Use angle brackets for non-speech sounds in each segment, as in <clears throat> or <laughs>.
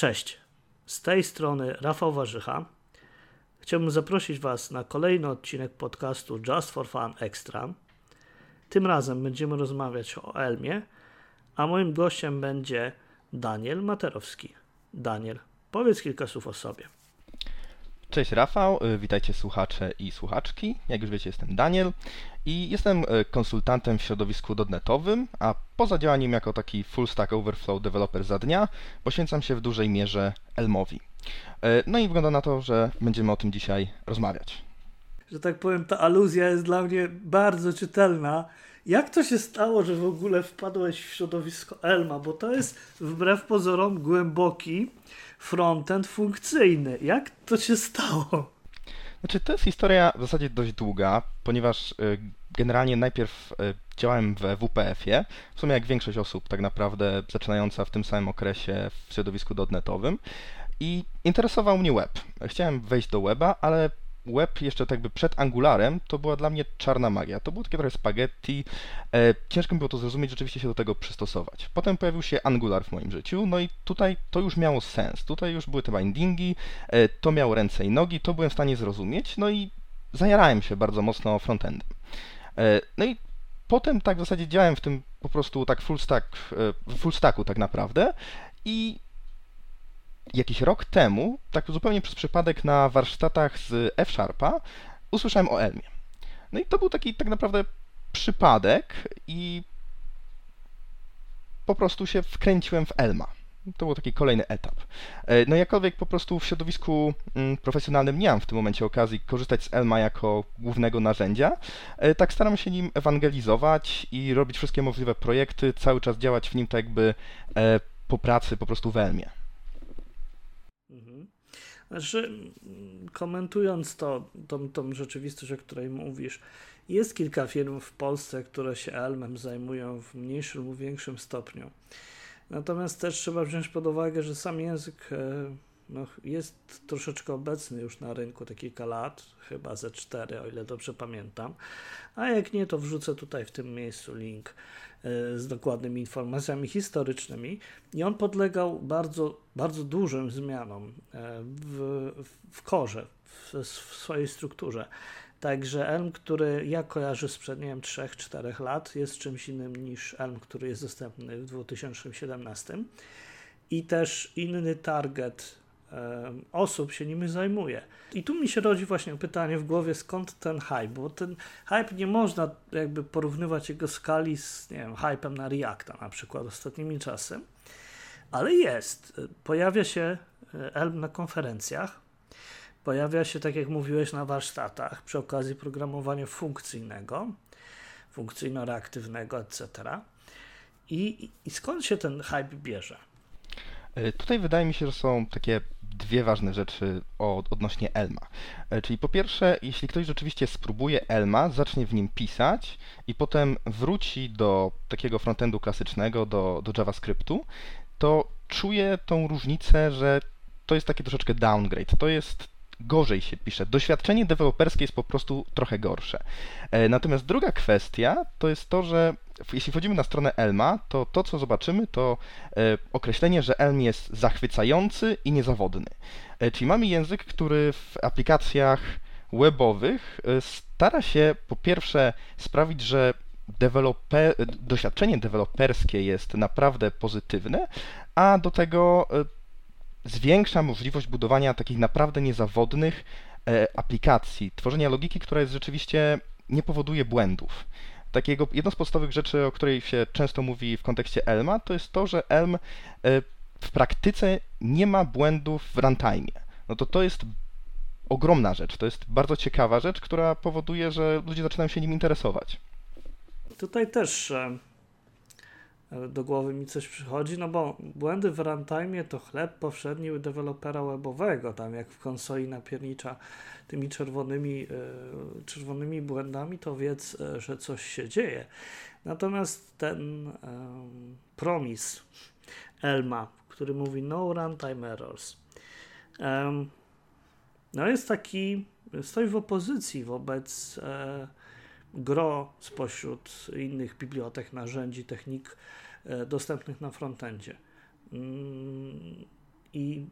Cześć, z tej strony Rafał Warzycha. Chciałbym zaprosić Was na kolejny odcinek podcastu Just for Fun Extra. Tym razem będziemy rozmawiać o Elmie, a moim gościem będzie Daniel Materowski. Daniel, powiedz kilka słów o sobie. Cześć Rafał, y, witajcie słuchacze i słuchaczki. Jak już wiecie, jestem Daniel i jestem y, konsultantem w środowisku dotnetowym, a poza działaniem jako taki full stack overflow developer za dnia poświęcam się w dużej mierze Elmowi. Y, no i wygląda na to, że będziemy o tym dzisiaj rozmawiać. Że tak powiem, ta aluzja jest dla mnie bardzo czytelna. Jak to się stało, że w ogóle wpadłeś w środowisko Elma? Bo to jest wbrew pozorom głęboki frontend funkcyjny. Jak to się stało? Znaczy, to jest historia w zasadzie dość długa, ponieważ y, generalnie najpierw y, działałem w WPF-ie, w sumie jak większość osób tak naprawdę zaczynająca w tym samym okresie w środowisku dotnetowym i interesował mnie web. Chciałem wejść do weba, ale web jeszcze tak jakby przed Angularem to była dla mnie czarna magia. To było takie trochę spaghetti. E, ciężko mi było to zrozumieć, rzeczywiście się do tego przystosować. Potem pojawił się Angular w moim życiu, no i tutaj to już miało sens. Tutaj już były te bindingi, e, to miało ręce i nogi, to byłem w stanie zrozumieć, no i zajarałem się bardzo mocno frontendem. E, no i potem tak w zasadzie działałem w tym po prostu tak full stack, e, full stacku tak naprawdę i jakiś rok temu, tak zupełnie przez przypadek na warsztatach z F-Sharpa, usłyszałem o Elmie. No i to był taki tak naprawdę przypadek i po prostu się wkręciłem w Elma. To był taki kolejny etap. E, no jakkolwiek po prostu w środowisku mm, profesjonalnym nie mam w tym momencie okazji korzystać z Elma jako głównego narzędzia, e, tak staram się nim ewangelizować i robić wszystkie możliwe projekty, cały czas działać w nim tak jakby e, po pracy po prostu w Elmie. Znaczy, komentując to, tą, tą rzeczywistość, o której mówisz, jest kilka firm w Polsce, które się Elmem zajmują w mniejszym lub większym stopniu. Natomiast też trzeba wziąć pod uwagę, że sam język e, no, jest troszeczkę obecny już na rynku te kilka lat, chyba ze cztery, o ile dobrze pamiętam. A jak nie, to wrzucę tutaj w tym miejscu link e, z dokładnymi informacjami historycznymi. I on podlegał bardzo, bardzo dużym zmianom e, w, w korze, w, w swojej strukturze. Także Elm, który ja kojarzę sprzed, nie wiem, 3-4 lat, jest czymś innym niż Elm, który jest dostępny w 2017. I też inny target osób się nimi zajmuje. I tu mi się rodzi właśnie pytanie w głowie, skąd ten hype, bo ten hype nie można jakby porównywać jego skali z, nie wiem, hypem na Reacta na przykład ostatnimi czasy, ale jest. Pojawia się e, Elm na konferencjach, pojawia się, tak jak mówiłeś, na warsztatach przy okazji programowania funkcyjnego, funkcyjno-reaktywnego, etc. I, I skąd się ten hype bierze? E, tutaj wydaje mi się, że są takie dwie ważne rzeczy od, odnośnie Elma. E, czyli po pierwsze, jeśli ktoś rzeczywiście spróbuje Elma, zacznie w nim pisać i potem wróci do takiego frontendu klasycznego, do, do JavaScriptu, to czuje tą różnicę, że to jest taki troszeczkę downgrade. To jest gorzej się pisze. Doświadczenie deweloperskie jest po prostu trochę gorsze. E, natomiast druga kwestia to jest to, że jeśli wchodzimy na stronę Elma, to to, co zobaczymy, to e, określenie, że Elm jest zachwycający i niezawodny. E, czyli mamy język, który w aplikacjach webowych stara się po pierwsze sprawić, że doświadczenie deweloperskie jest naprawdę pozytywne, a do tego zwiększa możliwość budowania takich naprawdę niezawodnych e, aplikacji, tworzenia logiki, która jest rzeczywiście nie powoduje błędów. Takiego, jedną z podstawowych rzeczy, o której się często mówi w kontekście Elma, to jest to, że Elm e, w praktyce nie ma błędów w runtime. No to to jest ogromna rzecz, to jest bardzo ciekawa rzecz, która powoduje, że ludzie zaczynają się nim interesować. Tutaj też e, do głowy mi coś przychodzi, no bo błędy w runtime to chleb powszedni u dewelopera webowego, tam jak w konsoli napiernicza tymi czerwonymi, e, czerwonymi błędami, to wiedz, e, że coś się dzieje. Natomiast ten promis Elma, który mówi no runtime errors, no jest taki, stoi w opozycji wobec e, gro spośród innych bibliotek, narzędzi, technik e, dostępnych na frontendzie. Mm, I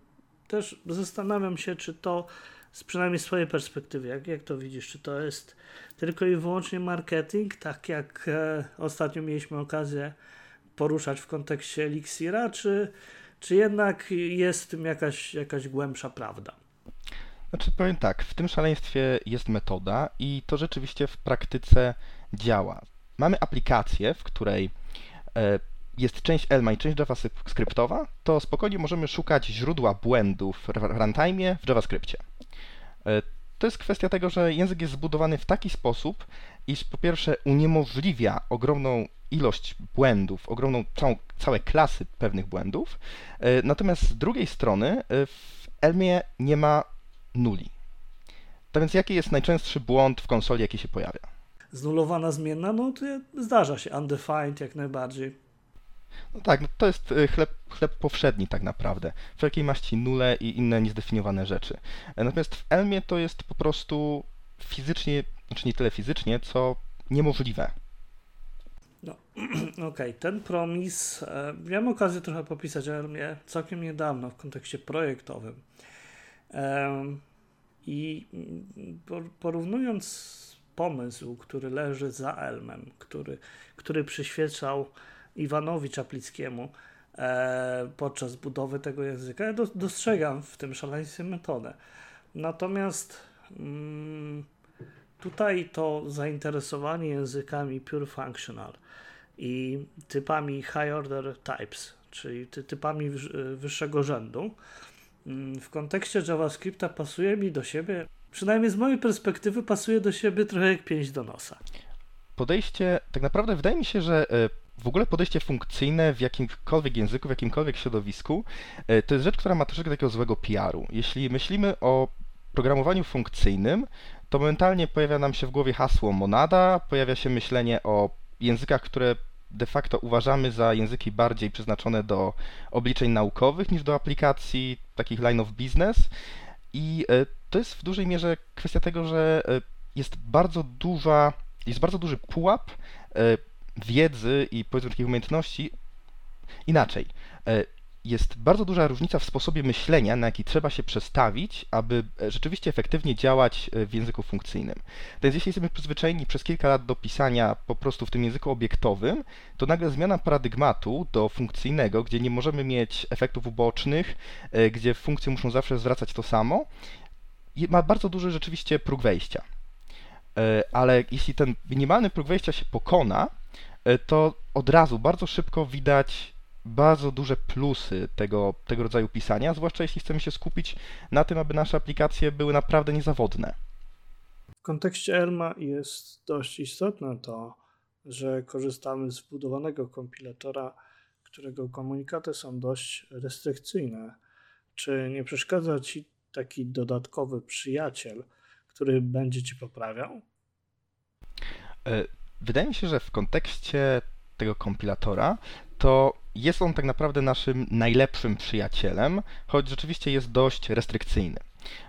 też zastanawiam się, czy to z przynajmniej swojej perspektywy, jak, jak to widzisz, czy to jest tylko i wyłącznie marketing, tak jak e, ostatnio mieliśmy okazję poruszać w kontekście Elixira, czy, czy jednak jest w tym jakaś, jakaś głębsza prawda? Znaczy powiem tak, w tym szaleństwie jest metoda i to rzeczywiście w praktyce działa. Mamy aplikację, w której e, jest część Elma i część JavaScriptowa, to spokojnie możemy szukać źródła błędów w runtime w JavaScriptie. E, to jest kwestia tego, że język jest zbudowany w taki sposób, iż po pierwsze uniemożliwia ogromną ilość błędów, ogromną całą, całe klasy pewnych błędów, e, natomiast z drugiej strony w Elmie nie ma nuli. To więc jaki jest najczęstszy błąd w konsoli, jaki się pojawia? Znulowana zmienna, no to zdarza się, undefined jak najbardziej. No tak, no to jest y, chleb, chleb powszedni tak naprawdę. Wszelkiej maści nule i inne niezdefiniowane rzeczy. E, natomiast w Elmie to jest po prostu fizycznie, znaczy nie tyle fizycznie, co niemożliwe. No, <clears throat> okej, okay. ten promis, e, miałem okazję trochę popisać o Elmie całkiem niedawno w kontekście projektowym. I porównując pomysł, który leży za Elmem, który, który przyświecał Iwanowi Czaplickiemu e, podczas budowy tego języka. Ja dostrzegam w tym szaleństwie metodę. Natomiast mm, tutaj to zainteresowanie językami pure functional i typami high order types, czyli ty, typami wyższego rzędu, w kontekście JavaScripta pasuje mi do siebie, przynajmniej z mojej perspektywy, pasuje do siebie trochę jak pięść do nosa. Podejście, tak naprawdę wydaje mi się, że e, w ogóle podejście funkcyjne w jakimkolwiek języku, w jakimkolwiek środowisku, e, to jest rzecz, która ma troszeczkę takiego złego PR-u. Jeśli myślimy o programowaniu funkcyjnym, to momentalnie pojawia nam się w głowie hasło monada, pojawia się myślenie o językach, które de facto uważamy za języki bardziej przeznaczone do obliczeń naukowych niż do aplikacji takich line of business. I e, to jest w dużej mierze kwestia tego, że e, jest bardzo duża, jest bardzo duży pułap wiedzy i powiedzmy takich umiejętności inaczej. E, jest bardzo duża różnica w sposobie myślenia, na jaki trzeba się przestawić, aby e, rzeczywiście efektywnie działać e, w języku funkcyjnym. Więc jeśli jesteśmy przyzwyczajeni przez kilka lat do pisania po prostu w tym języku obiektowym, to nagle zmiana paradygmatu do funkcyjnego, gdzie nie możemy mieć efektów ubocznych, gdzie funkcje muszą zawsze zwracać to samo, ma bardzo duży rzeczywiście próg wejścia. Ale jeśli ten minimalny próg wejścia się pokona, E, to od razu bardzo szybko widać bardzo duże plusy tego, tego rodzaju pisania, zwłaszcza jeśli chcemy się skupić na tym, aby nasze aplikacje były naprawdę niezawodne. W kontekście Elma jest dość istotne to, że korzystamy z wbudowanego kompilatora, którego komunikaty są dość restrykcyjne. Czy nie przeszkadza Ci taki dodatkowy przyjaciel, który będzie Ci poprawiał? E, Wydaje mi się, że w kontekście tego kompilatora to jest on tak naprawdę naszym najlepszym przyjacielem, choć rzeczywiście jest dość restrykcyjny.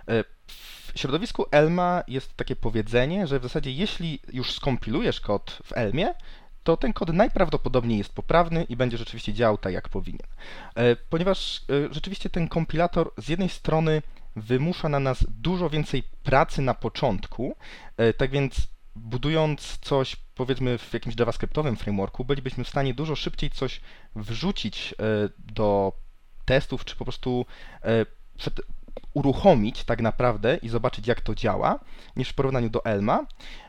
E, w środowisku Elma jest takie powiedzenie, że w zasadzie jeśli już skompilujesz kod w Elmie, to ten kod najprawdopodobniej jest poprawny i będzie rzeczywiście działał tak, jak powinien. E, ponieważ e, rzeczywiście ten kompilator z jednej strony wymusza na nas dużo więcej pracy na początku, tak więc budując coś, powiedzmy, w jakimś JavaScriptowym frameworku, bylibyśmy w stanie dużo szybciej coś wrzucić e, do testów, czy po prostu e, uruchomić tak naprawdę i zobaczyć, jak to działa, niż w porównaniu do Elma.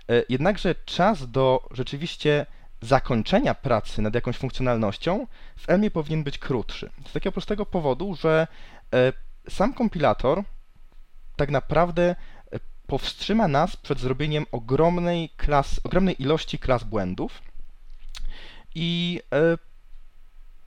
E, jednakże czas do rzeczywiście zakończenia pracy nad jakąś funkcjonalnością w Elmie powinien być krótszy. Z takiego prostego powodu, że sam kompilator tak naprawdę powstrzyma nas przed zrobieniem ogromnej, klas, ogromnej ilości klas błędów i e,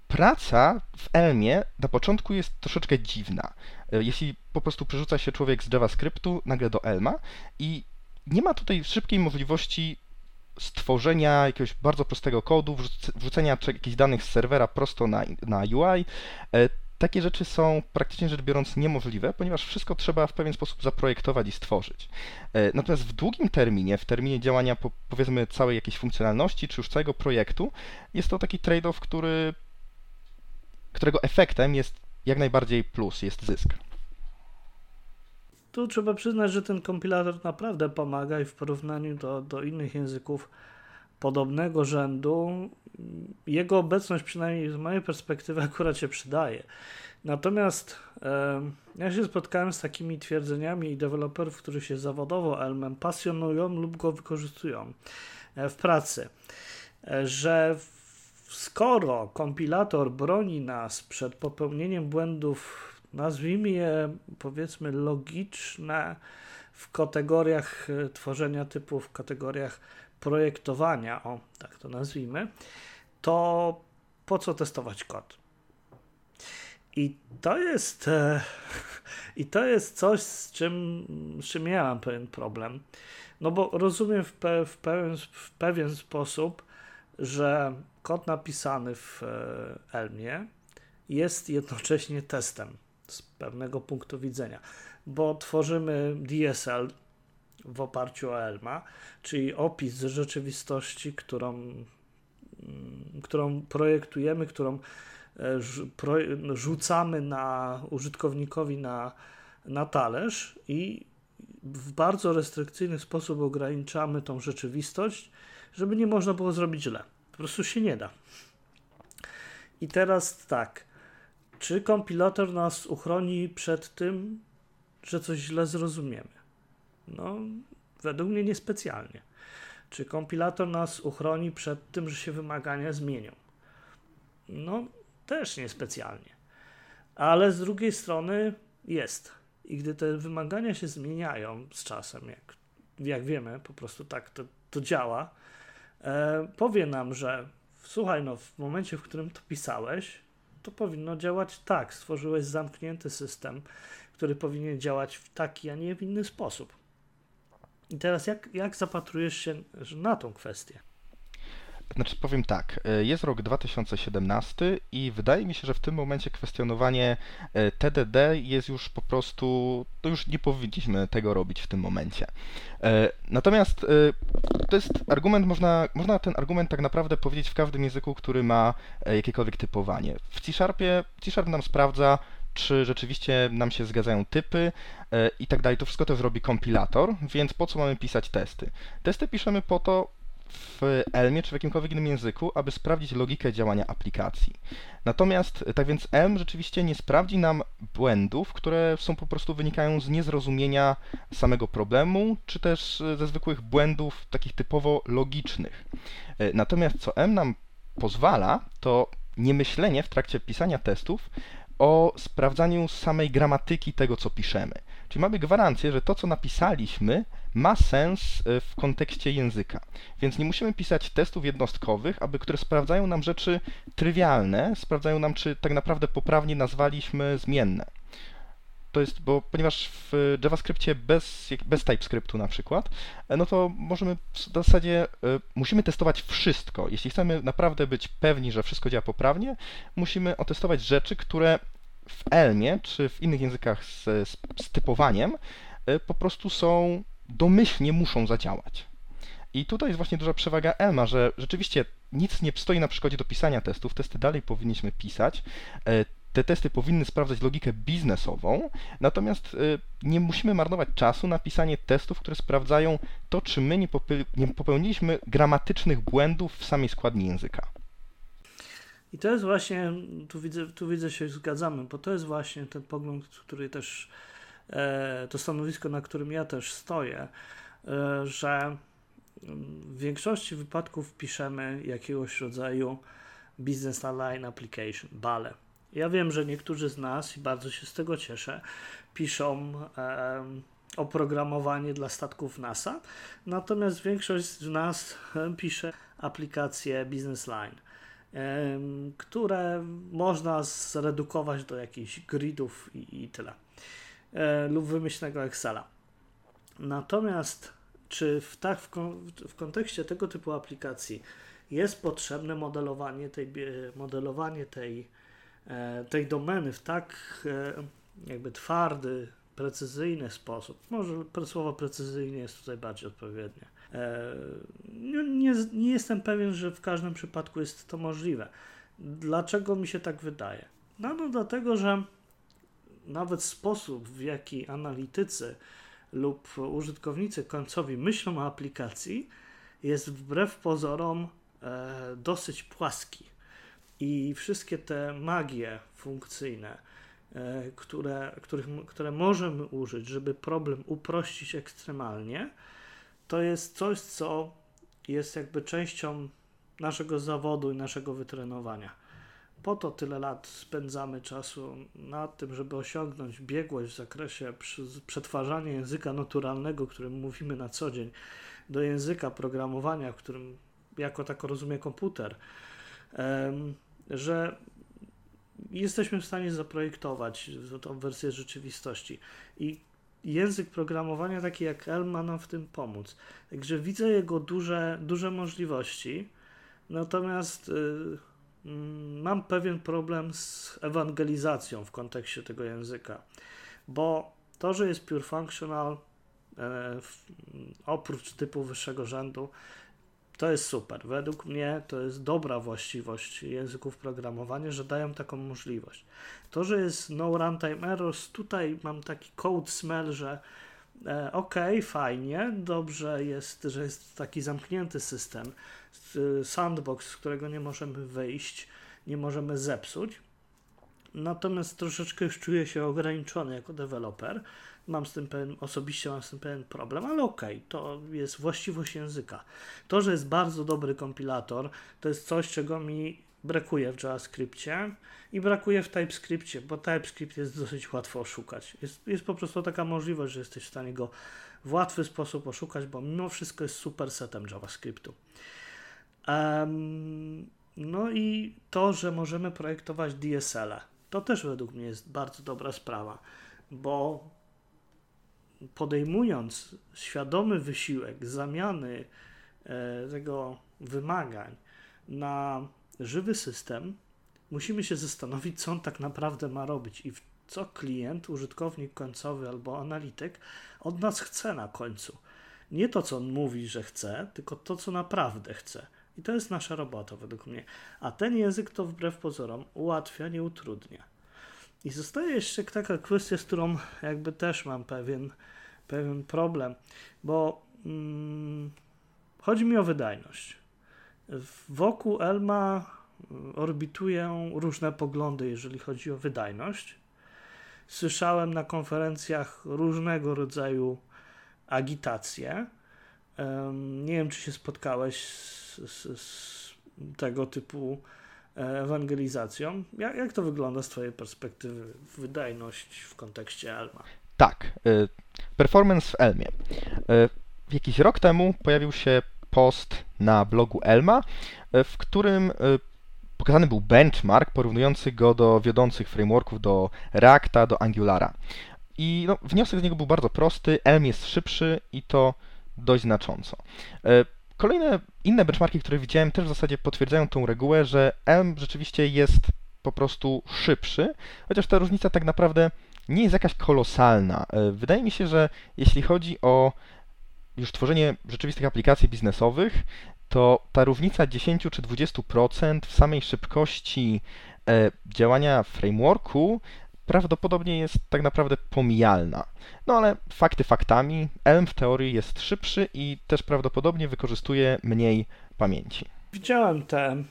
praca w Elmie na początku jest troszeczkę dziwna. E, jeśli po prostu przerzuca się człowiek z JavaScriptu nagle do Elma i nie ma tutaj szybkiej możliwości stworzenia jakiegoś bardzo prostego kodu, wrzucenia jakichś danych z serwera prosto na, na UI. Takie rzeczy są praktycznie rzecz biorąc niemożliwe, ponieważ wszystko trzeba w pewien sposób zaprojektować i stworzyć. E, natomiast w długim terminie, w terminie działania po, powiedzmy całej jakiejś funkcjonalności, czy już całego projektu, jest to taki trade-off, który, którego efektem jest jak najbardziej plus, jest zysk. Tu trzeba przyznać, że ten kompilator naprawdę pomaga i w porównaniu do, do innych języków podobnego rzędu, jego obecność przynajmniej z mojej perspektywy <laughs> akurat się przydaje. Natomiast ja się spotkałem z takimi twierdzeniami deweloperów, którzy się zawodowo Elmem pasjonują lub go wykorzystują e, w pracy, e, że skoro kompilator broni nas przed popełnieniem błędów, nazwijmy je powiedzmy logiczne w kategoriach e, tworzenia typu, w kategoriach projektowania, o tak to nazwijmy, to po co testować kod? I to jest e, <laughs> i to jest coś, z czym, z czym pewien problem. No bo rozumiem w, pe, w, pewien, w pewien sposób, że kod napisany w e, Elmie jest jednocześnie testem z pewnego punktu widzenia, bo tworzymy DSL w oparciu o Elma, czyli opis rzeczywistości, którą, mm, którą projektujemy, którą e, rzucamy na użytkownikowi na, na talerz i w bardzo restrykcyjny sposób ograniczamy tą rzeczywistość, żeby nie można było zrobić źle. Po prostu się nie da. I teraz tak. Czy kompilator nas uchroni przed tym, że coś źle zrozumiemy? No, według mnie niespecjalnie. Czy kompilator nas uchroni przed tym, że się wymagania zmienią? No, też niespecjalnie. Ale z drugiej strony jest. I gdy te wymagania się zmieniają z czasem, jak, jak wiemy, po prostu tak to, to działa, e, powie nam, że słuchaj, no w momencie, w którym to pisałeś, to powinno działać tak. Stworzyłeś zamknięty system, który powinien działać w taki, a nie w inny sposób. I teraz jak, jak zapatrujesz się na tą kwestię? Znaczy powiem tak, e, jest rok 2017 i wydaje mi się, że w tym momencie kwestionowanie e, TDD jest już po prostu, to już nie powinniśmy tego robić w tym momencie. E, natomiast to jest argument, można, można ten argument tak naprawdę powiedzieć w każdym języku, który ma jakiekolwiek typowanie. W C-Sharpie, C-Sharp nam sprawdza, czy rzeczywiście nam się zgadzają typy i tak dalej. To wszystko też robi kompilator, więc po co mamy pisać testy? Testy piszemy po to, w Elmie czy w jakimkolwiek innym języku, aby sprawdzić logikę działania aplikacji. Natomiast, tak więc Elm rzeczywiście nie sprawdzi nam błędów, które są po prostu wynikają z niezrozumienia samego problemu, czy też ze zwykłych błędów takich typowo logicznych. E, natomiast co M nam pozwala, to niemyślenie w trakcie pisania testów o sprawdzaniu samej gramatyki tego, co piszemy. Czyli mamy gwarancję, że to, co napisaliśmy, ma sens e, w kontekście języka. Więc nie musimy pisać testów jednostkowych, aby które sprawdzają nam rzeczy trywialne, sprawdzają nam, czy tak naprawdę poprawnie nazwaliśmy zmienne. To jest, bo ponieważ w JavaScriptie bez, bez TypeScriptu na przykład, e, no to możemy w zasadzie, y, musimy testować wszystko. Jeśli chcemy naprawdę być pewni, że wszystko działa poprawnie, musimy otestować rzeczy, które w Elmie czy w innych językach z, z, z typowaniem y, po prostu są domyślnie muszą zadziałać. I tutaj jest właśnie duża przewaga Elma, że rzeczywiście nic nie stoi na przykładzie do pisania testów, testy dalej powinniśmy pisać. Te testy powinny sprawdzać logikę biznesową, natomiast e, nie musimy marnować czasu na pisanie testów, które sprawdzają to, czy my nie, popełniliśmy gramatycznych błędów w samej składni języka. I to jest właśnie, tu widzę, tu widzę się zgadzamy, bo to jest właśnie ten pogląd, który też E, to stanowisko, na którym ja też stoję, e, że w większości wypadków piszemy jakiegoś rodzaju Business Align Application, BALE. Ja wiem, że niektórzy z nas, i bardzo się z tego cieszę, piszą e, oprogramowanie dla statków NASA, natomiast większość z nas pisze aplikacje Business Line, e, które można zredukować do jakichś gridów i, i tyle e, lub wymyślnego Excela. Natomiast czy w, tak, w, w kontekście tego typu aplikacji jest potrzebne modelowanie tej, modelowanie tej, e, tej domeny w tak e, jakby twardy, precyzyjny sposób. Może słowo precyzyjnie jest tutaj bardziej odpowiednie. E, nie, nie, nie jestem pewien, że w każdym przypadku jest to możliwe. Dlaczego mi się tak wydaje? No, no dlatego, że nawet sposób, w jaki analitycy lub użytkownicy końcowi myślą o aplikacji, jest wbrew pozorom e, dosyć płaski. I wszystkie te magie funkcyjne, e, które, których, które możemy użyć, żeby problem uprościć ekstremalnie, to jest coś, co jest jakby częścią naszego zawodu i naszego wytrenowania. Po to tyle lat spędzamy czasu nad tym, żeby osiągnąć biegłość w zakresie przetwarzania języka naturalnego, którym mówimy na co dzień, do języka programowania, w którym jako tako rozumie komputer, że jesteśmy w stanie zaprojektować tą wersję rzeczywistości. I język programowania taki jak L ma nam w tym pomóc. Także widzę jego duże, duże możliwości, natomiast y, mm, mam pewien problem z ewangelizacją w kontekście tego języka, bo to, że jest pure functional, e, oprócz typu wyższego rzędu, to jest super. Według mnie to jest dobra właściwość języków programowania, że dają taką możliwość. To, że jest no runtime errors, tutaj mam taki code smell, że e, ok, fajnie, dobrze jest, że jest taki zamknięty system, sandbox, z którego nie możemy wyjść, nie możemy zepsuć. Natomiast troszeczkę już czuję się ograniczony jako deweloper, mam z tym pewien, osobiście mam z tym pewien problem, ale okej, okay, to jest właściwość języka. To, że jest bardzo dobry kompilator, to jest coś, czego mi brakuje w JavaScriptie i brakuje w TypeScriptie, bo TypeScript jest dosyć łatwo oszukać. Jest, jest po prostu taka możliwość, że jesteś w stanie go w łatwy sposób oszukać, bo mimo wszystko jest super setem JavaScriptu. Um, no i to, że możemy projektować DSL-e, to też według mnie jest bardzo dobra sprawa, bo podejmując świadomy wysiłek zamiany e, tego wymagań na żywy system, musimy się zastanowić, co on tak naprawdę ma robić i co klient, użytkownik końcowy albo analityk od nas chce na końcu. Nie to, co on mówi, że chce, tylko to, co naprawdę chce. I to jest nasza robota według mnie. A ten język to wbrew pozorom ułatwia, nie utrudnia. I zostaje jeszcze taka kwestia, z którą jakby też mam pewien pewien problem, bo mm, chodzi mi o wydajność. Wokół Elma mm, orbitują różne poglądy, jeżeli chodzi o wydajność. Słyszałem na konferencjach różnego rodzaju agitacje. Nie wiem, czy się spotkałeś z, z, z tego typu e, ewangelizacją. Jak, jak to wygląda z Twojej perspektywy, wydajność w kontekście Elma? Tak. Y, performance w Elmie. Y, jakiś rok temu pojawił się post na blogu Elma, w którym pokazany był benchmark porównujący go do wiodących frameworków, do Reacta, do Angulara. I no, wniosek z niego był bardzo prosty. Elm jest szybszy i to dość znacząco. Kolejne inne benchmarki, które widziałem, też w zasadzie potwierdzają tą regułę, że Elm rzeczywiście jest po prostu szybszy, chociaż ta różnica tak naprawdę nie jest jakaś kolosalna. E, wydaje mi się, że jeśli chodzi o już tworzenie rzeczywistych aplikacji biznesowych, to ta różnica 10 czy 20% w samej szybkości e, działania frameworku prawdopodobnie jest tak naprawdę pomijalna. No ale fakty faktami, Elm w teorii jest szybszy i też prawdopodobnie wykorzystuje mniej pamięci. Widziałem te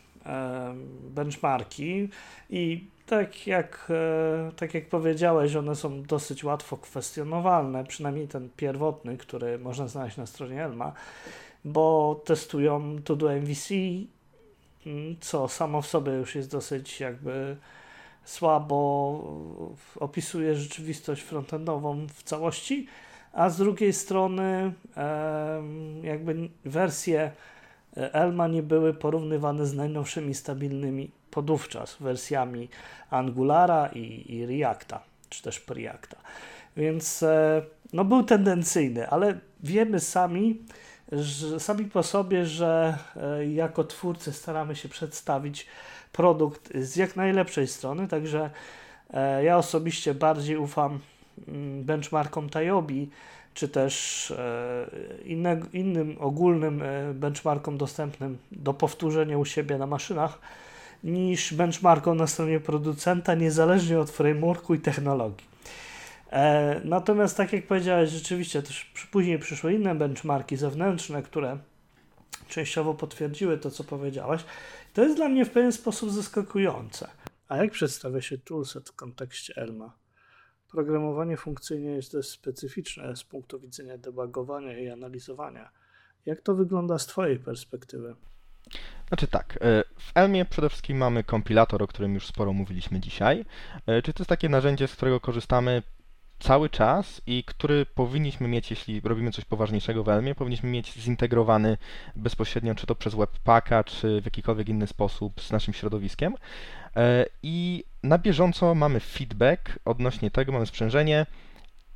benchmarki i tak jak, e, tak jak powiedziałeś, one są dosyć łatwo kwestionowalne, przynajmniej ten pierwotny, który można znaleźć na stronie Elma, bo testują to do MVC, mm, co samo w sobie już jest dosyć jakby słabo opisuje rzeczywistość frontendową w całości, a z drugiej strony jakby wersje Elma nie były porównywane z najnowszymi stabilnymi podówczas wersjami Angulara i, i Reacta, czy też Preacta. Więc e, no, był tendencyjny, ale wiemy sami, że, sami po sobie, że e, jako twórcy staramy się przedstawić produkt z jak najlepszej strony, także e, ja osobiście bardziej ufam mm, benchmarkom Tayobi, czy też inne, innym ogólnym benchmarkom dostępnym do powtórzenia u siebie na maszynach, niż benchmarką na stronie producenta, niezależnie od frameworku i technologii. E, natomiast tak jak powiedziałeś, rzeczywiście też później przyszły inne benchmarki zewnętrzne, które częściowo potwierdziły to, co powiedziałeś. To jest dla mnie w pewien sposób zaskakujące. A jak przedstawia się toolset w kontekście Elma? Programowanie funkcyjnie jest dość specyficzne z punktu widzenia debugowania i analizowania. Jak to wygląda z Twojej perspektywy? Znaczy tak, e, w Elmie przede wszystkim mamy kompilator, o którym już sporo mówiliśmy dzisiaj. E, Czy to jest takie narzędzie, z którego korzystamy cały czas i który powinniśmy mieć, jeśli robimy coś poważniejszego w Elmie, powinniśmy mieć zintegrowany bezpośrednio, czy to przez Webpacka, czy w jakikolwiek inny sposób z naszym środowiskiem. E, I na bieżąco mamy feedback odnośnie tego, mamy sprzężenie,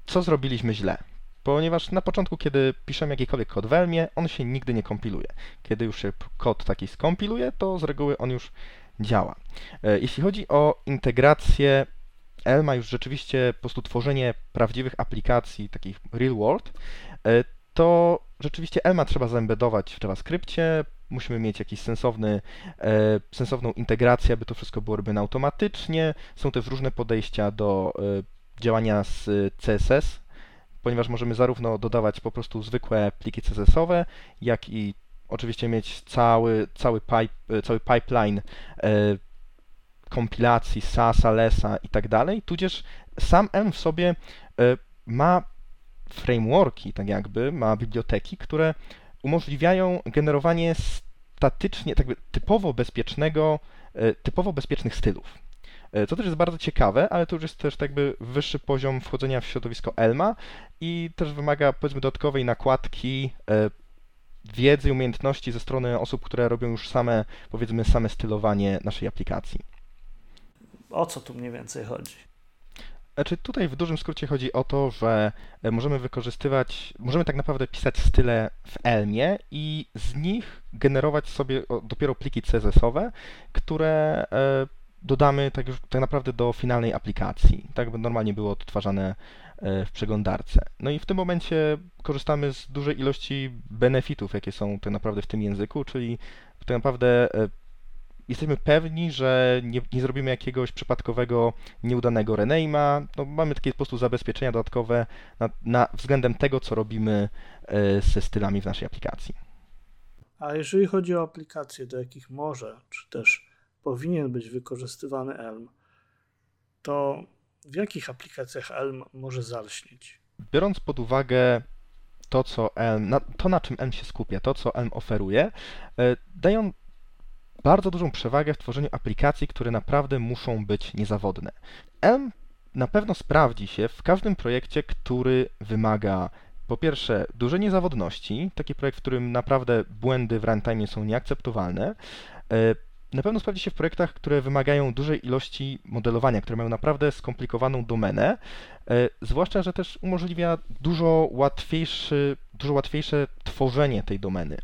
co zrobiliśmy źle. Ponieważ na początku, kiedy piszemy jakikolwiek kod w Elmie, on się nigdy nie kompiluje. Kiedy już się kod taki skompiluje, to z reguły on już działa. E, jeśli chodzi o integrację Elma, już rzeczywiście po prostu tworzenie prawdziwych aplikacji, takich real world, e, to rzeczywiście Elma trzeba zaembedować w JavaScriptie, musimy mieć jakiś sensowny, e, sensowną integrację, aby to wszystko było robione automatycznie. Są też różne podejścia do e, działania z CSS, ponieważ możemy zarówno dodawać po prostu zwykłe pliki CSS-owe, jak i oczywiście mieć cały, cały, pipe, cały pipeline e, kompilacji SASA, LESA i tak dalej, tudzież sam Elm w sobie e, ma frameworki, tak jakby, ma biblioteki, które umożliwiają generowanie statycznie, tak jakby typowo bezpiecznego, e, typowo bezpiecznych stylów. Co też jest bardzo ciekawe, ale to już jest też tak jakby wyższy poziom wchodzenia w środowisko Elma i też wymaga powiedzmy dodatkowej nakładki wiedzy i umiejętności ze strony osób, które robią już same, powiedzmy, same stylowanie naszej aplikacji. O co tu mniej więcej chodzi? Znaczy tutaj w dużym skrócie chodzi o to, że e, możemy wykorzystywać, możemy tak naprawdę pisać style w Elmie i z nich generować sobie dopiero pliki CSS-owe, które e, dodamy tak, już, tak naprawdę do finalnej aplikacji, tak by normalnie było odtwarzane e, w przeglądarce. No i w tym momencie korzystamy z dużej ilości benefitów, jakie są tak naprawdę w tym języku, czyli tak naprawdę jesteśmy pewni, że nie, nie zrobimy jakiegoś przypadkowego, nieudanego rename'a. No, mamy takie po prostu zabezpieczenia dodatkowe na, na względem tego, co robimy e, ze stylami w naszej aplikacji. A jeżeli chodzi o aplikacje, do jakich może, czy też powinien być wykorzystywany Elm, to w jakich aplikacjach Elm może zalśnić? Biorąc pod uwagę to, co Elm, na, to na czym Elm się skupia, to, co Elm oferuje, e, dają bardzo dużą przewagę w tworzeniu aplikacji, które naprawdę muszą być niezawodne. Elm na pewno sprawdzi się w każdym projekcie, który wymaga po pierwsze dużej niezawodności, taki projekt, w którym naprawdę błędy w runtime są nieakceptowalne. E, na pewno sprawdzi się w projektach, które wymagają dużej ilości modelowania, które mają naprawdę skomplikowaną domenę, e, zwłaszcza, że też umożliwia dużo, łatwiejszy, dużo łatwiejsze tworzenie tej domeny.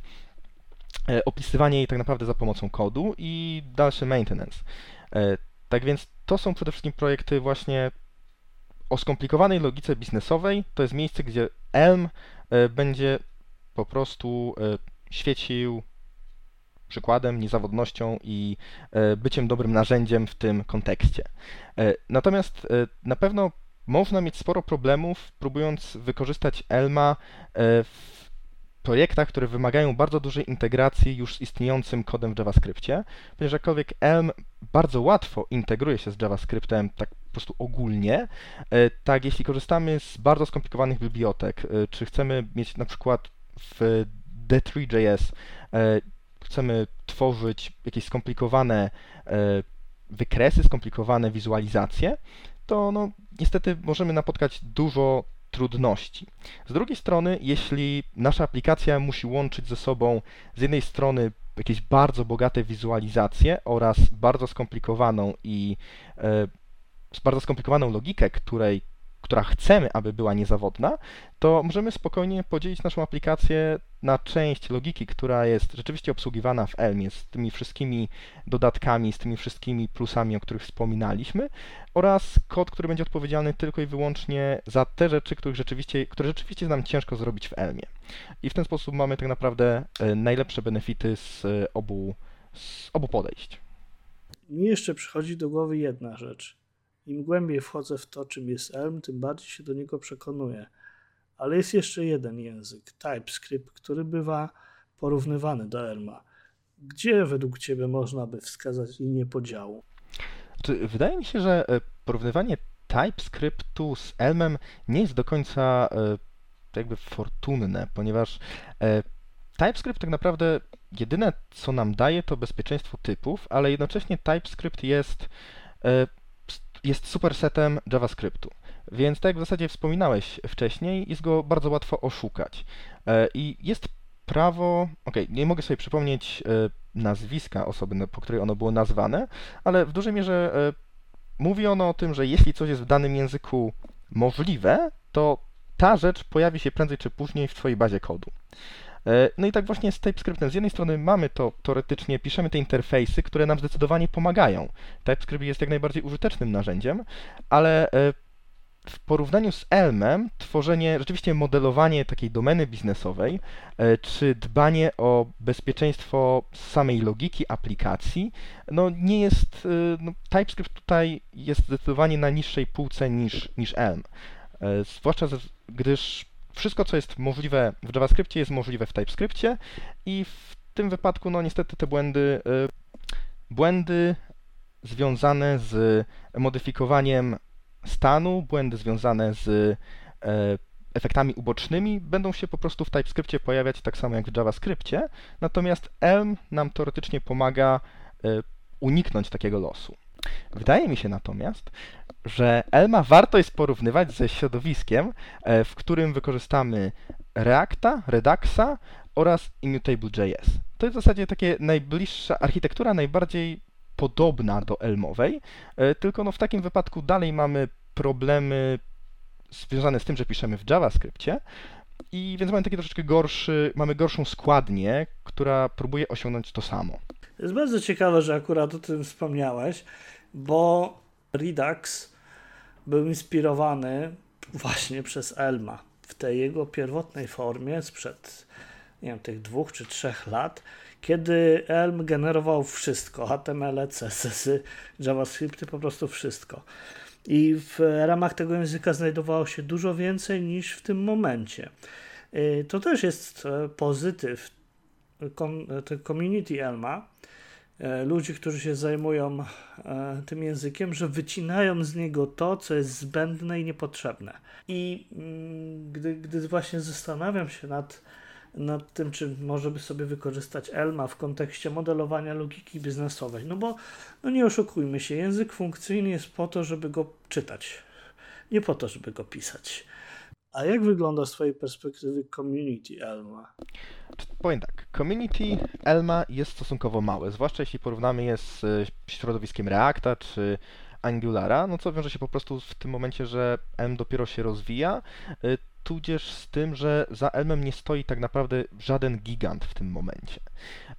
E, opisywanie jej tak naprawdę za pomocą kodu i dalszy maintenance. E, tak więc to są przede wszystkim projekty właśnie o skomplikowanej logice biznesowej. To jest miejsce, gdzie Elm e, będzie po prostu świecił przykładem, niezawodnością i byciem dobrym narzędziem w tym kontekście. Natomiast na pewno można mieć sporo problemów, próbując wykorzystać Elma w projektach, które wymagają bardzo dużej integracji już z istniejącym kodem w JavaScriptie, ponieważ jakkolwiek Elm bardzo łatwo integruje się z JavaScriptem tak po prostu ogólnie, e, tak jeśli korzystamy z bardzo skomplikowanych bibliotek, e, czy chcemy mieć na przykład w D3.js, e, chcemy tworzyć jakieś skomplikowane wykresy, skomplikowane wizualizacje, to no, niestety możemy napotkać dużo trudności. Z drugiej strony, jeśli nasza aplikacja musi łączyć ze sobą z jednej strony jakieś bardzo bogate wizualizacje oraz bardzo skomplikowaną i e, bardzo skomplikowaną logikę, której która chcemy, aby była niezawodna, to możemy spokojnie podzielić naszą aplikację na część logiki, która jest rzeczywiście obsługiwana w Elmie z tymi wszystkimi dodatkami, z tymi wszystkimi plusami, o których wspominaliśmy, oraz kod, który będzie odpowiedzialny tylko i wyłącznie za te rzeczy, których rzeczywiście, które rzeczywiście nam ciężko zrobić w Elmie. I w ten sposób mamy tak naprawdę e, najlepsze benefity z obu, z obu podejść. Mi jeszcze przychodzi do głowy jedna rzecz Im głębiej wchodzę w to, czym jest Elm, tym bardziej się do niego przekonuję. Ale jest jeszcze jeden język, TypeScript, który bywa porównywany do Elma. Gdzie według Ciebie można by wskazać linię podziału? Wydaje mi się, że e, porównywanie TypeScriptu z Elmem nie jest do końca e, jakby fortunne, ponieważ e, TypeScript tak naprawdę jedyne co nam daje to bezpieczeństwo typów, ale jednocześnie TypeScript jest, jest supersetem JavaScriptu. Więc tak jak w zasadzie wspominałeś wcześniej, jest go bardzo łatwo oszukać. I jest prawo, ok, nie mogę sobie przypomnieć nazwiska osoby, po której ono było nazwane, ale w dużej mierze e, mówi ono o tym, że jeśli coś jest w danym języku możliwe, to ta rzecz pojawi się prędzej czy później w Twojej bazie kodu. E, no i tak właśnie z TypeScriptem. Z jednej strony mamy to teoretycznie, piszemy te interfejsy, które nam zdecydowanie pomagają. TypeScript jest jak najbardziej użytecznym narzędziem, ale e, w porównaniu z Elmem, tworzenie, rzeczywiście modelowanie takiej domeny biznesowej, e, czy dbanie o bezpieczeństwo samej logiki aplikacji, no nie jest, no, TypeScript tutaj jest zdecydowanie na niższej półce niż, niż Elm. Zwłaszcza gdyż wszystko, co jest możliwe w JavaScriptie, jest możliwe w TypeScriptie i w tym wypadku, no niestety te błędy, błędy związane z modyfikowaniem stanu, błędy związane z e, efektami ubocznymi będą się po prostu w TypeScriptie pojawiać tak samo jak w JavaScriptie, natomiast Elm nam teoretycznie pomaga e, uniknąć takiego losu. Wydaje mi się natomiast, że Elma warto jest porównywać ze środowiskiem, e, w którym wykorzystamy Reacta, Reduxa oraz Immutable.js. To jest w zasadzie takie najbliższa architektura, najbardziej podobna do Elmowej, e, tylko no w takim wypadku dalej mamy problemy związane z tym, że piszemy w JavaScriptie i więc mamy taki troszeczkę gorszy, mamy gorszą składnię, która próbuje osiągnąć to samo. To jest bardzo ciekawe, że akurat o tym wspomniałeś, bo Redux był inspirowany właśnie przez Elma w tej jego pierwotnej formie sprzed nie wiem, tych dwóch czy trzech lat, kiedy Elm generował wszystko, HTML, CSS, JavaScripty, po prostu wszystko. I w ramach tego języka znajdowało się dużo więcej niż w tym momencie. Y, to też jest e, pozytyw community Elma, e, ludzi, którzy się zajmują e, tym językiem, że wycinają z niego to, co jest zbędne i niepotrzebne. I mm, gdy, gdy właśnie zastanawiam się nad nad tym, czy może by sobie wykorzystać Elma w kontekście modelowania logiki biznesowej. No bo, no nie oszukujmy się, język funkcyjny jest po to, żeby go czytać, nie po to, żeby go pisać. A jak wygląda z Twojej perspektywy community Elma? Powiem tak, community Elma jest stosunkowo małe, zwłaszcza jeśli porównamy je z środowiskiem Reacta czy Angulara, no co wiąże się po prostu w tym momencie, że Elm dopiero się rozwija, y, tudzież z tym, że za Elmem nie stoi tak naprawdę żaden gigant w tym momencie.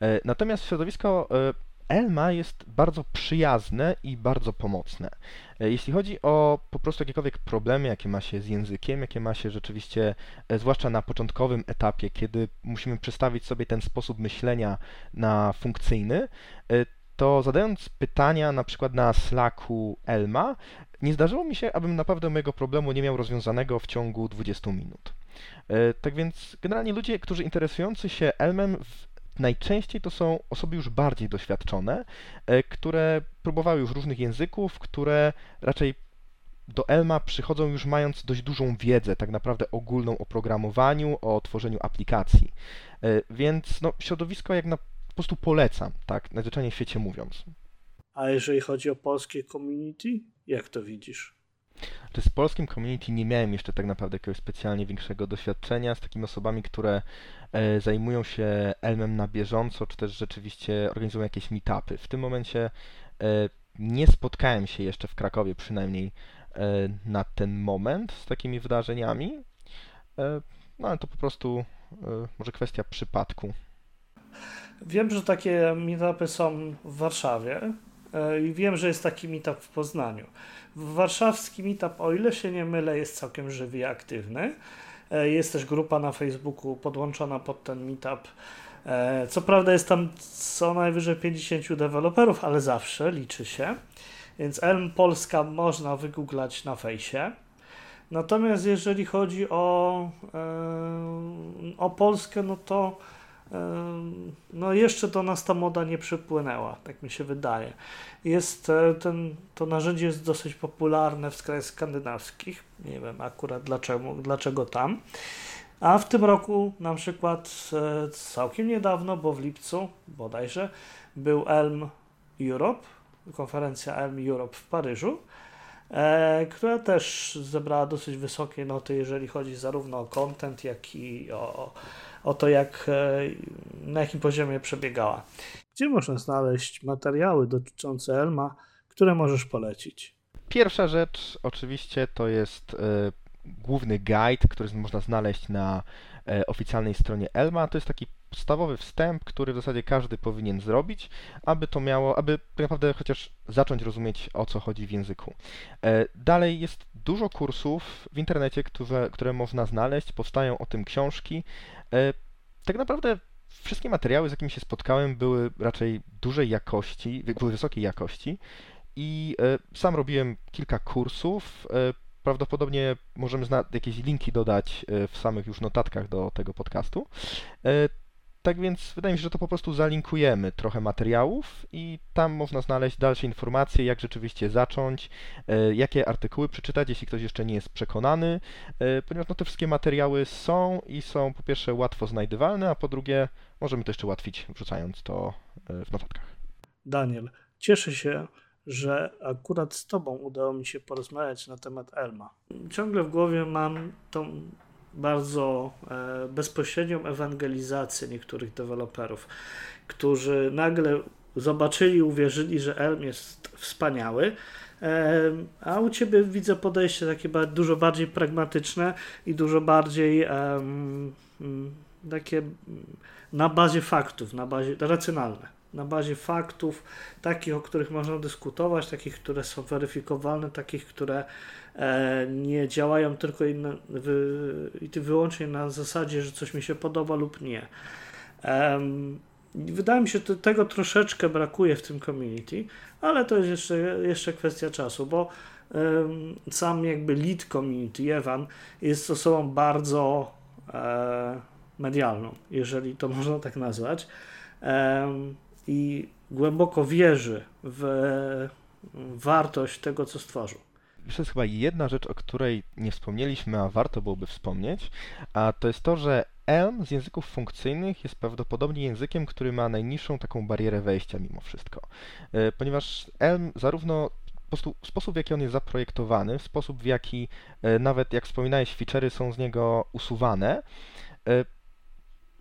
E, natomiast środowisko e, Elma jest bardzo przyjazne i bardzo pomocne. E, jeśli chodzi o po prostu jakiekolwiek problemy, jakie ma się z językiem, jakie ma się rzeczywiście, zwłaszcza na początkowym etapie, kiedy musimy przestawić sobie ten sposób myślenia na funkcyjny, to zadając pytania na przykład na Slacku Elma, nie zdarzyło mi się, abym naprawdę mojego problemu nie miał rozwiązanego w ciągu 20 minut. E, tak więc generalnie ludzie, którzy interesujący się Elmem najczęściej to są osoby już bardziej doświadczone, e, które próbowały już różnych języków, które raczej do Elma przychodzą już mając dość dużą wiedzę, tak naprawdę ogólną o programowaniu, o tworzeniu aplikacji. E, więc no, środowisko jak na po prostu polecam, tak, najzwyczajniej w świecie mówiąc. A jeżeli chodzi o polskie community, jak to widzisz? Czy z polskim community nie miałem jeszcze tak naprawdę jakiegoś specjalnie większego doświadczenia z takimi osobami, które e, zajmują się Elmem na bieżąco, czy też rzeczywiście organizują jakieś meetupy. W tym momencie e, nie spotkałem się jeszcze w Krakowie przynajmniej e, na ten moment z takimi wydarzeniami. E, no ale to po prostu e, może kwestia przypadku. Wiem, że takie meetupy są w Warszawie i wiem, że jest taki meetup w Poznaniu. Warszawski meetup, o ile się nie mylę, jest całkiem żywy i aktywny. E, jest też grupa na Facebooku podłączona pod ten meetup. E, co prawda jest tam co najwyżej 50 deweloperów, ale zawsze liczy się. Więc Elm Polska można wygooglać na fejsie. Natomiast jeżeli chodzi o, o Polskę, no to no jeszcze do nas ta moda nie przypłynęła, tak mi się wydaje. Jest ten, to narzędzie jest dosyć popularne w krajach skandynawskich. Nie wiem akurat dlaczego, dlaczego tam. A w tym roku na przykład całkiem niedawno, bo w lipcu bodajże, był Elm Europe, konferencja Elm Europe w Paryżu, e, która też zebrała dosyć wysokie noty, jeżeli chodzi zarówno o content, jak i o, o to, jak, e, na jakim poziomie przebiegała. Gdzie można znaleźć materiały dotyczące Elma, które możesz polecić? Pierwsza rzecz oczywiście to jest e, główny guide, który można znaleźć na e, oficjalnej stronie Elma. To jest taki podstawowy wstęp, który w zasadzie każdy powinien zrobić, aby to miało, aby tak naprawdę chociaż zacząć rozumieć o co chodzi w języku. Dalej jest dużo kursów w internecie, które, które można znaleźć, powstają o tym książki. E, tak naprawdę wszystkie materiały, z jakimi się spotkałem, były raczej dużej jakości, były wysokiej jakości i sam robiłem kilka kursów. Prawdopodobnie możemy jakieś linki dodać e, w samych już notatkach do tego podcastu. E, tak więc wydaje mi się, że to po prostu zalinkujemy trochę materiałów i tam można znaleźć dalsze informacje, jak rzeczywiście zacząć, e, jakie artykuły przeczytać, jeśli ktoś jeszcze nie jest przekonany, ponieważ no, te wszystkie materiały są i są po pierwsze łatwo znajdywalne, a po drugie możemy to jeszcze ułatwić wrzucając to w notatkach. Daniel, cieszę się, że akurat z Tobą udało mi się porozmawiać na temat Elma. Ciągle w głowie mam tą bardzo e, bezpośrednią ewangelizację niektórych deweloperów, którzy nagle zobaczyli, uwierzyli, że Elm jest wspaniały, e, a u Ciebie widzę podejście takie dużo bardziej pragmatyczne i dużo bardziej e, takie na bazie faktów, na bazie racjonalne na bazie faktów, takich, o których można dyskutować, takich, które są weryfikowalne, takich, które e, nie działają tylko i, wy, i wyłącznie na zasadzie, że coś mi się podoba lub nie. E, wydaje mi się, że tego troszeczkę brakuje w tym community, ale to jest jeszcze, jeszcze kwestia czasu, bo sam jakby lead community, Evan, jest osobą bardzo e, medialną, jeżeli to można tak nazwać i głęboko wierzy w wartość tego, co stworzył. To jest chyba jedna rzecz, o której nie wspomnieliśmy, a warto byłoby wspomnieć, a to jest to, że Elm z języków funkcyjnych jest prawdopodobnie językiem, który ma najniższą taką barierę wejścia mimo wszystko. E, ponieważ Elm zarówno sposób, w jaki on jest zaprojektowany, sposób, w jaki e, nawet, jak wspominałeś, feature'y są z niego usuwane, e,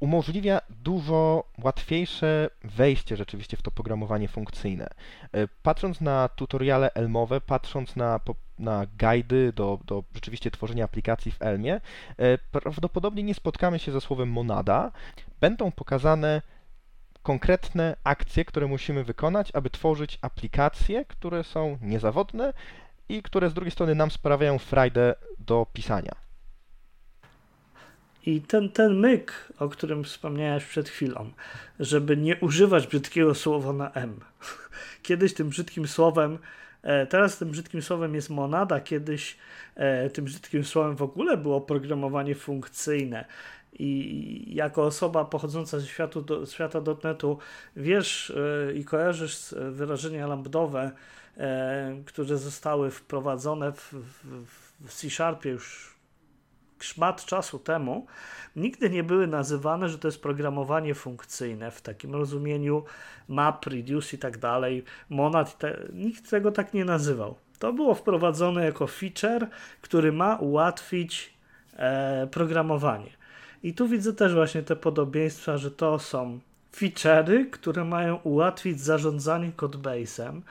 umożliwia dużo łatwiejsze wejście rzeczywiście w to programowanie funkcyjne. E, patrząc na tutoriale Elmowe, patrząc na, na guidy do, do rzeczywiście tworzenia aplikacji w Elmie, e, prawdopodobnie nie spotkamy się ze słowem monada. Będą pokazane konkretne akcje, które musimy wykonać, aby tworzyć aplikacje, które są niezawodne i które z drugiej strony nam sprawiają frajdę do pisania. I ten, ten myk, o którym wspomniałeś przed chwilą, żeby nie używać brzydkiego słowa na M. <laughs> Kiedyś tym brzydkim słowem, e, teraz tym brzydkim słowem jest monada, kiedyś e, tym brzydkim słowem w ogóle było programowanie funkcyjne. I jako osoba pochodząca ze światu, do, świata dotnetu wiesz e, i kojarzysz wyrażenia lambdowe, które zostały wprowadzone w, w, w C-Sharpie już szmat czasu temu, nigdy nie były nazywane, że to jest programowanie funkcyjne w takim rozumieniu map, reduce i tak dalej, monad, te, nikt tego tak nie nazywał. To było wprowadzone jako feature, który ma ułatwić e, programowanie. I tu widzę też właśnie te podobieństwa, że to są feature'y, które mają ułatwić zarządzanie codebase'em,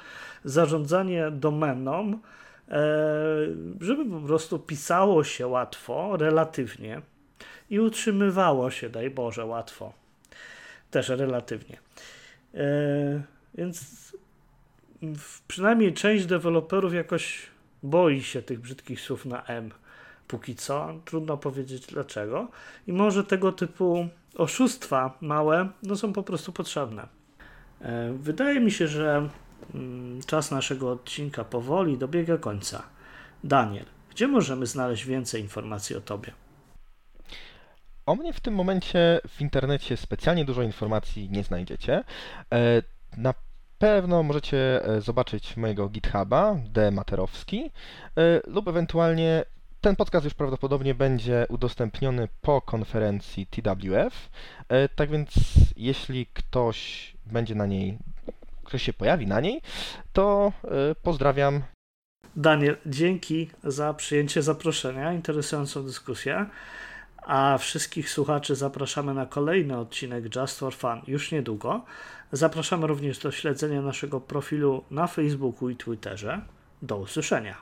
zarządzanie domeną, żeby po prostu pisało się łatwo, relatywnie i utrzymywało się, daj Boże, łatwo. Też relatywnie. E, więc przynajmniej część deweloperów jakoś boi się tych brzydkich słów na M. Póki co, trudno powiedzieć dlaczego. I może tego typu oszustwa małe no są po prostu potrzebne. E, wydaje mi się, że czas naszego odcinka powoli dobiega końca. Daniel, gdzie możemy znaleźć więcej informacji o Tobie? O mnie w tym momencie w internecie specjalnie dużo informacji nie znajdziecie. E, na pewno możecie e, zobaczyć mojego GitHuba, D. Materowski, e, lub ewentualnie ten podcast już prawdopodobnie będzie udostępniony po konferencji TWF. Tak więc, jeśli ktoś będzie na niej, ktoś się pojawi na niej, to pozdrawiam. Daniel, dzięki za przyjęcie zaproszenia, interesującą dyskusję. A wszystkich słuchaczy zapraszamy na kolejny odcinek Just for Fun już niedługo. Zapraszamy również do śledzenia naszego profilu na Facebooku i Twitterze. Do usłyszenia.